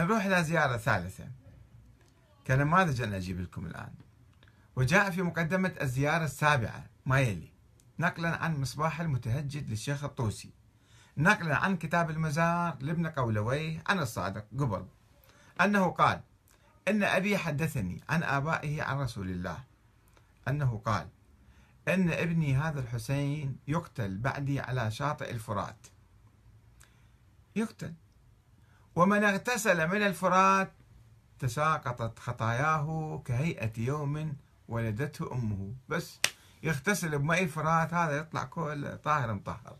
نروح إلى زيارة ثالثة. كنماذج أنا أجيب لكم الآن؟ وجاء في مقدمة الزيارة السابعة ما يلي؟ نقلا عن مصباح المتهجد للشيخ الطوسي. نقلا عن كتاب المزار لابن قولويه عن الصادق قبل أنه قال إن أبي حدثني عن آبائه عن رسول الله. أنه قال أن ابني هذا الحسين يقتل بعدي على شاطئ الفرات. يقتل. ومن اغتسل من الفرات تساقطت خطاياه كهيئة يوم ولدته أمه. بس يغتسل بماء الفرات هذا يطلع كل طاهر مطهر.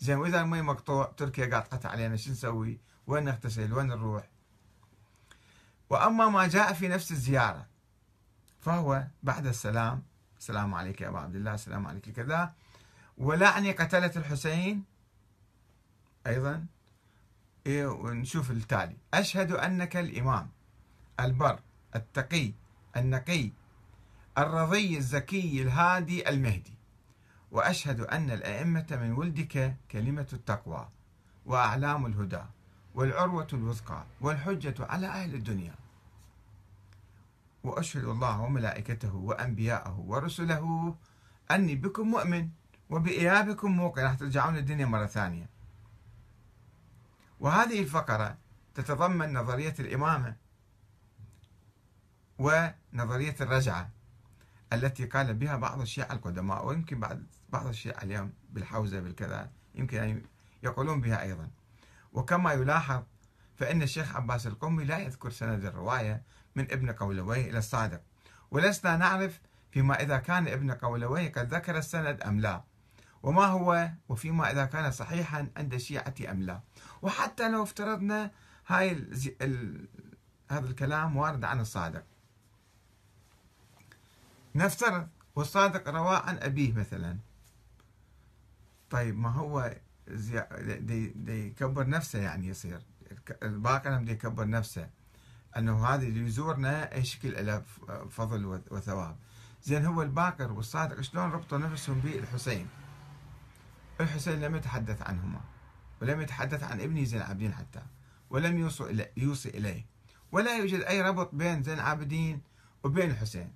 زين وإذا المي مقطوع تركيا قاطعت علينا شو نسوي؟ وين نغتسل؟ وين نروح؟ وأما ما جاء في نفس الزيارة فهو بعد السلام السلام عليك يا أبا عبد الله السلام عليك كذا ولعني قتلة الحسين أيضا إيه ونشوف التالي. أشهد أنك الإمام البر التقي النقي الرضي الزكي الهادي المهدي. وأشهد أن الأئمة من ولدك كلمة التقوى وأعلام الهدى والعروة الوثقى والحجة على أهل الدنيا. وأشهد الله وملائكته وأنبياءه ورسله أني بكم مؤمن وبإيابكم موقن. راح ترجعون الدنيا مرة ثانية. وهذه الفقرة تتضمن نظرية الإمامة ونظرية الرجعة التي قال بها بعض الشيعة القدماء ويمكن بعض بعض الشيعة اليوم بالحوزة بالكذا يمكن أن يقولون بها أيضا. وكما يلاحظ فإن الشيخ عباس القمي لا يذكر سند الرواية من ابن قولويه إلى الصادق. ولسنا نعرف فيما إذا كان ابن قولويه قد ذكر السند أم لا. وما هو وفيما إذا كان صحيحا عند الشيعة أم لا. وحتى لو افترضنا هاي ال... ال... هذا الكلام وارد عن الصادق. نفترض والصادق رواه عن أبيه مثلا. طيب ما هو. دي... دي يكبر نفسه يعني يصير. الباقر هم يكبر نفسه. أنه هذا اللي يزورنا اي شكل له فضل وثواب. زين هو الباقر والصادق شلون ربطوا نفسهم بالحسين الحسين لم يتحدث عنهما ولم يتحدث عن ابنه زين العابدين حتى ولم يوصي إليه, يوصي إليه. ولا يوجد أي ربط بين زين العابدين وبين الحسين.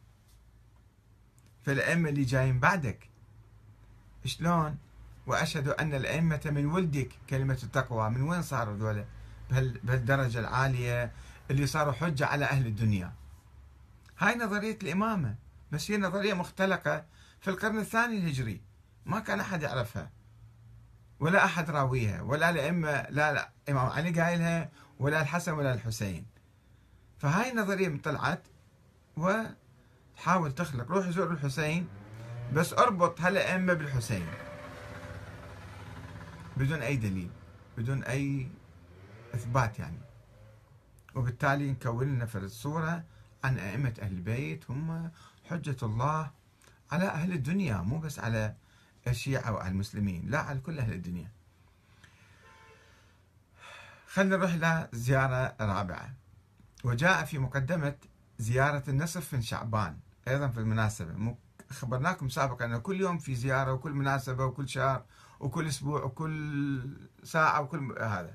فالأئمة اللي جايين بعدك شلون؟ وأشهد أن الأئمة من ولدك كلمة التقوى. من وين صاروا ذولا بهالدرجة العالية اللي صاروا حجة على أهل الدنيا. هاي نظرية الإمامة بس هي نظرية مختلقة في القرن الثاني الهجري. ما كان أحد يعرفها. ولا أحد راويها ولا الأئمة لا, لا إمام علي قايلها ولا الحسن ولا الحسين. فهاي النظرية طلعت وحاول تخلق روح زور الحسين بس أربط هالأئمة بالحسين. بدون أي دليل بدون أي إثبات يعني. وبالتالي نكون لنا فرد صورة عن أئمة أهل البيت هم حجة الله على أهل الدنيا مو بس على الشيعة وعلى المسلمين لا على كل أهل الدنيا. خلينا نروح إلى زيارة رابعة. وجاء في مقدمة زيارة النصف من شعبان أيضا في المناسبة. خبرناكم سابقا أن كل يوم في زيارة وكل مناسبة وكل شهر وكل أسبوع وكل ساعة وكل هذا.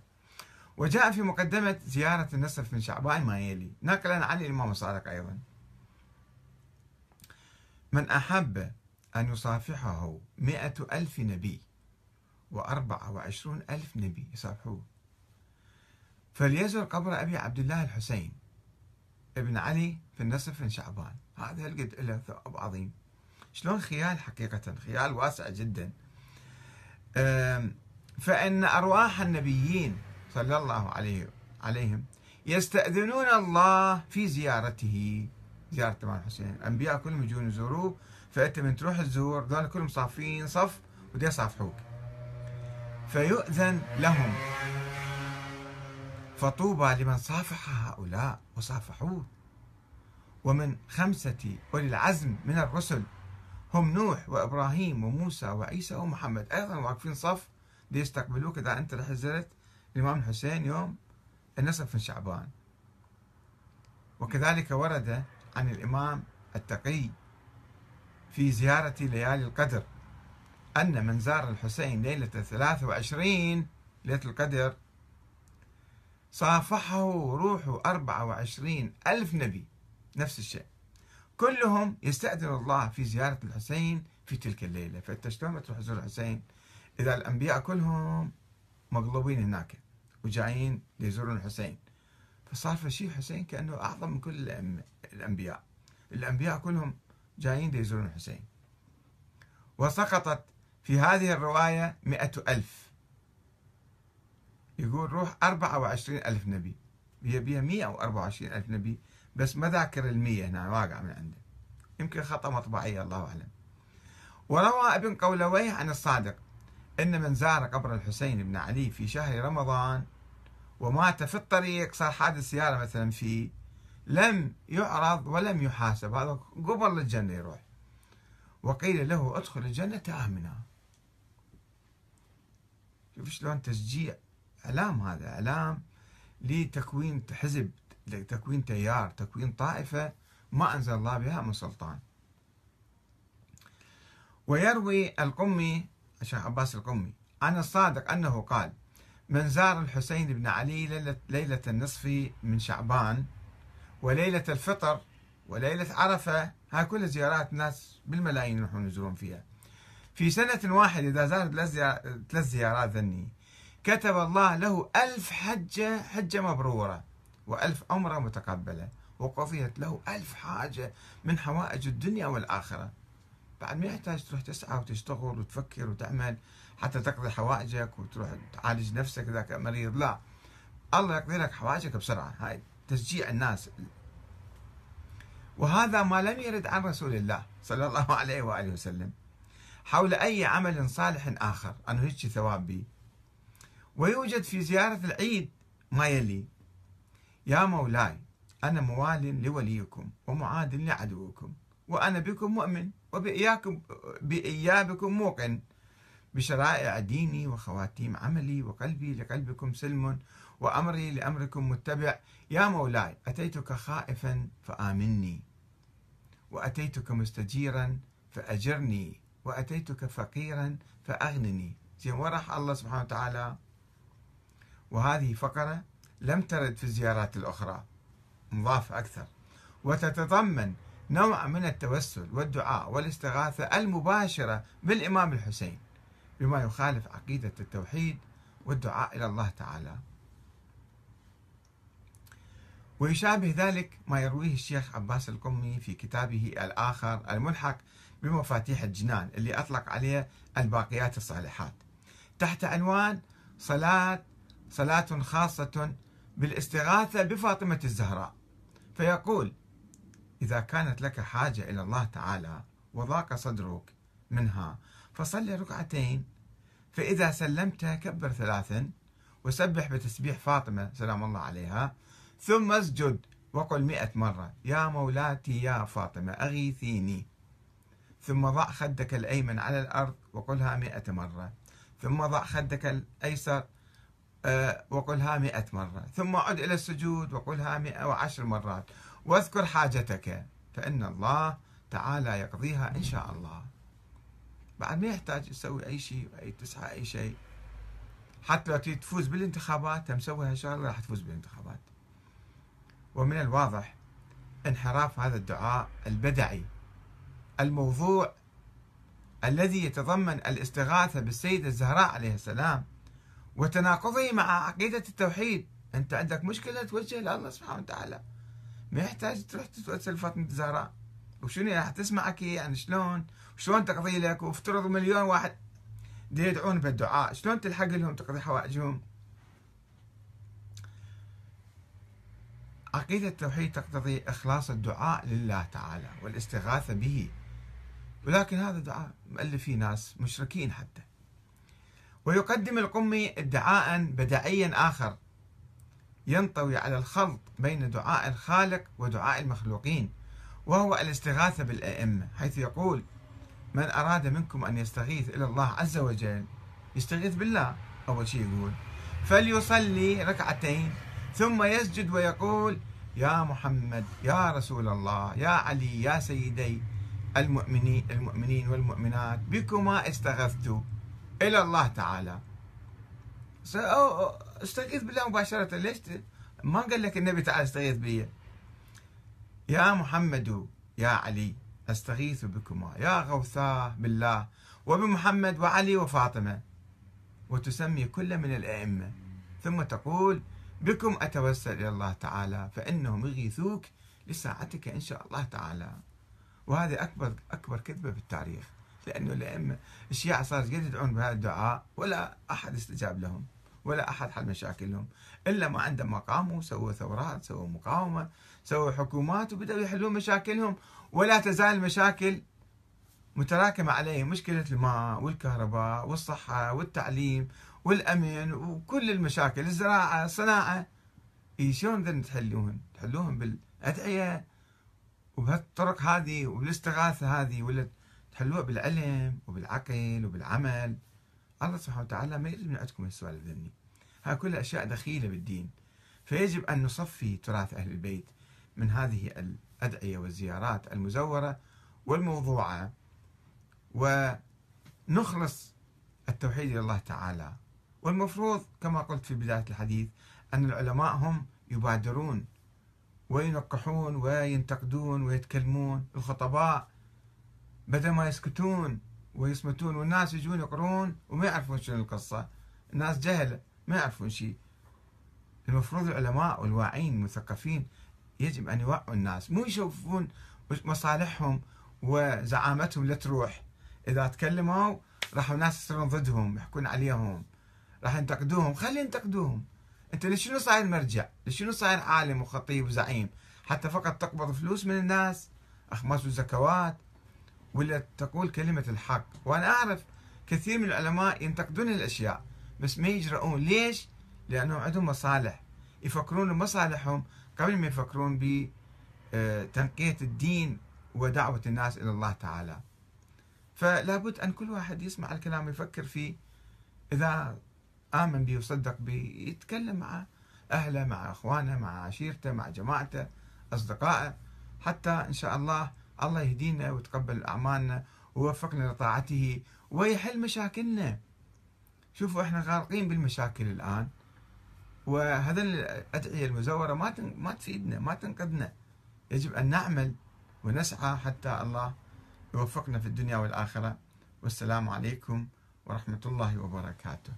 وجاء في مقدمة زيارة النصف من شعبان ما يلي. نقلا عن الإمام الصادق أيضا. من أحب أن يصافحه مئة ألف نبي وأربعة وعشرون ألف نبي يصافحوه. فليزر قبر أبي عبد الله الحسين ابن علي في النصف من شعبان. هذا هالقد له ثواب عظيم. شلون خيال حقيقة؟ خيال واسع جدا. فإن أرواح النبيين صلى الله عليه عليهم يستأذنون الله في زيارته. زيارة الإمام الحسين. الأنبياء كلهم يجون يزوروه فأنت من تروح تزور ذول كلهم صافين صف ودي يصافحوك فيؤذن لهم. فطوبى لمن صافح هؤلاء وصافحوه. ومن خمسة أولي العزم من الرسل هم نوح وإبراهيم وموسى وعيسى ومحمد. أيضا واقفين صف ليستقبلوك إذا أنت رح زرت الإمام الحسين يوم النصف من شعبان. وكذلك ورد عن الإمام التقي في زيارة ليالي القدر أن من زار الحسين ليلة 23 ليلة القدر صافحه روح 24 ألف نبي نفس الشيء. كلهم يستأذن الله في زيارة الحسين في تلك الليلة. فأنت شلون تروح تزور الحسين؟ إذا الأنبياء كلهم مقلوبين هناك وجايين ليزورون الحسين. فصار في شيء حسين كأنه أعظم من كل الأنبياء. الأنبياء كلهم جايين ليزورون الحسين وسقطت في هذه الرواية مئة ألف. يقول روح أربعة وعشرين ألف نبي. هي بها مئة أو أربعة وعشرين ألف نبي بس ما ذاكر المية هنا واقع من عنده. يمكن خطأ مطبعية الله أعلم. وروى ابن قولويه عن الصادق أن من زار قبر الحسين بن علي في شهر رمضان ومات في الطريق صار حادث سيارة مثلا فيه لم يعرض ولم يحاسب. هذا قبل الجنة يروح. وقيل له ادخل الجنة آمنا. شوف شلون تشجيع. إعلام هذا. إعلام لتكوين حزب تكوين تيار تكوين طائفة ما أنزل الله بها من سلطان. ويروي القمي الشيخ عباس القمي عن الصادق أنه قال من زار الحسين بن علي ليلة النصف من شعبان وليلة الفطر وليلة عرفة هاي كلها زيارات ناس بالملايين يروحون يزورون فيها. في سنة واحدة إذا زار ثلاث زيارات ذني كتب الله له ألف حجة حجة مبرورة وألف عمرة متقبلة وقضيت له ألف حاجة من حوائج الدنيا والآخرة. بعد ما يحتاج تروح تسعى وتشتغل وتفكر وتعمل حتى تقضي حوائجك وتروح تعالج نفسك إذا مريض لا. الله يقضي لك حوائجك بسرعة هاي. تشجيع الناس. وهذا ما لم يرد عن رسول الله صلى الله عليه وآله وسلم حول أي عمل صالح آخر. أنه هيك ثواب به ويوجد في زيارة العيد ما يلي. يا مولاي أنا موال لوليكم ومعاد لعدوكم وأنا بكم مؤمن وبإياكم بإيابكم موقن. بشرائع ديني وخواتيم عملي وقلبي لقلبكم سلم وأمري لأمركم متبع. يا مولاي أتيتك خائفا فآمني وأتيتك مستجيرا فأجرني وأتيتك فقيرا فأغنني. زين وراح الله سبحانه وتعالى؟ وهذه فقرة لم ترد في الزيارات الأخرى مضاف أكثر. وتتضمن نوع من التوسل والدعاء والاستغاثة المباشرة بالإمام الحسين بما يخالف عقيدة التوحيد والدعاء إلى الله تعالى. ويشابه ذلك ما يرويه الشيخ عباس القمي في كتابه الآخر الملحق بمفاتيح الجنان اللي أطلق عليه الباقيات الصالحات. تحت عنوان صلاة صلاة خاصة بالاستغاثة بفاطمة الزهراء. فيقول إذا كانت لك حاجة إلى الله تعالى وضاق صدرك منها فصل ركعتين. فإذا سلمت كبر ثلاثا وسبح بتسبيح فاطمة سلام الله عليها ثم اسجد. وقل مئة مرة. يا مولاتي يا فاطمة أغيثيني ثم ضع خدك الأيمن على الأرض وقلها مئة مرة. ثم ضع خدك الأيسر آه، وقلها مئة مرة. ثم عد إلى السجود وقلها مئة وعشر مرات. واذكر حاجتك فإن الله تعالى يقضيها إن شاء الله. بعد ما يحتاج تسوي أي شيء أي تسعى أي شيء. حتى لو تفوز بالانتخابات مسوي هالشغلة راح تفوز بالانتخابات. ومن الواضح انحراف هذا الدعاء البدعي. الموضوع الذي يتضمن الاستغاثة بالسيدة الزهراء عليه السلام وتناقضه مع عقيدة التوحيد. أنت عندك مشكلة توجه لله سبحانه وتعالى. ما يحتاج تروح تتوسل فاطمة الزهراء. وشنو راح تسمعك يعني شلون؟ شلون تقضي لك؟ وافترض مليون واحد يدعون بالدعاء. شلون تلحق لهم تقضي حوائجهم؟ عقيدة التوحيد تقتضي إخلاص الدعاء لله تعالى والاستغاثة به. ولكن هذا دعاء فيه ناس مشركين حتى. ويقدم القمي ادعاء بدعيا آخر ينطوي على الخلط بين دعاء الخالق ودعاء المخلوقين وهو الاستغاثة بالأئمة حيث يقول من أراد منكم أن يستغيث إلى الله عز وجل يستغيث بالله. أول شيء يقول فليصلي ركعتين ثم يسجد ويقول يا محمد يا رسول الله يا علي يا سيدي المؤمنين المؤمنين والمؤمنات بكما استغثت إلى الله تعالى. استغيث بالله مباشرة. ليش ما قال لك النبي تعال استغيث بي. يا محمد يا علي أستغيث بكما. يا غوثاه بالله وبمحمد وعلي وفاطمة. وتسمي كل من الأئمة. ثم تقول بكم أتوسل إلى الله تعالى فإنهم يغيثوك لساعتك إن شاء الله تعالى. وهذه أكبر أكبر كذبة بالتاريخ لأنه الأئمة الشيعة صار يدعون بهذا الدعاء ولا أحد استجاب لهم ولا أحد حل مشاكلهم إلا ما عندما قاموا سووا ثورات سووا مقاومة سووا حكومات وبدأوا يحلون مشاكلهم ولا تزال المشاكل متراكمة عليهم. مشكلة الماء والكهرباء والصحة والتعليم والأمن وكل المشاكل الزراعة الصناعة. إيه شلون بدنا تحلوهن؟ تحلوهن بالأدعية وبهالطرق هذه وبالاستغاثة هذه ولا تحلوها بالعلم وبالعقل وبالعمل؟ الله سبحانه وتعالى ما يريد من عندكم السؤال ذني هاي كلها أشياء دخيلة بالدين. فيجب أن نصفي تراث أهل البيت من هذه الأدعية والزيارات المزورة والموضوعة ونخلص التوحيد إلى الله تعالى. والمفروض كما قلت في بداية الحديث أن العلماء هم يبادرون وينقحون وينتقدون ويتكلمون. الخطباء بدل ما يسكتون ويصمتون والناس يجون يقرون وما يعرفون شنو القصة. الناس جهلة ما يعرفون شيء. المفروض العلماء والواعين المثقفين يجب أن يوعوا الناس. مو يشوفون مصالحهم وزعامتهم لا تروح. إذا تكلموا راح الناس يصيرون ضدهم يحكون عليهم. راح ينتقدوهم خلي ينتقدوهم. انت لشنو صاير مرجع؟ لشنو صاير عالم وخطيب وزعيم حتى فقط تقبض فلوس من الناس أخماس وزكوات ولا تقول كلمة الحق. وأنا أعرف كثير من العلماء ينتقدون الأشياء بس ما يجرؤون. ليش؟ لأنهم عندهم مصالح. يفكرون بمصالحهم قبل ما يفكرون بتنقية الدين ودعوة الناس إلى الله تعالى. فلا بد أن كل واحد يسمع الكلام ويفكر فيه. إذا آمن به وصدق به يتكلم مع أهله مع أخوانه مع عشيرته مع جماعته أصدقائه حتى إن شاء الله الله يهدينا ويتقبل أعمالنا ويوفقنا لطاعته ويحل مشاكلنا. شوفوا إحنا غارقين بالمشاكل الآن وهذا الأدعية المزورة ما ما تفيدنا ما تنقذنا. يجب أن نعمل ونسعى حتى الله يوفقنا في الدنيا والآخرة. والسلام عليكم ورحمة الله وبركاته.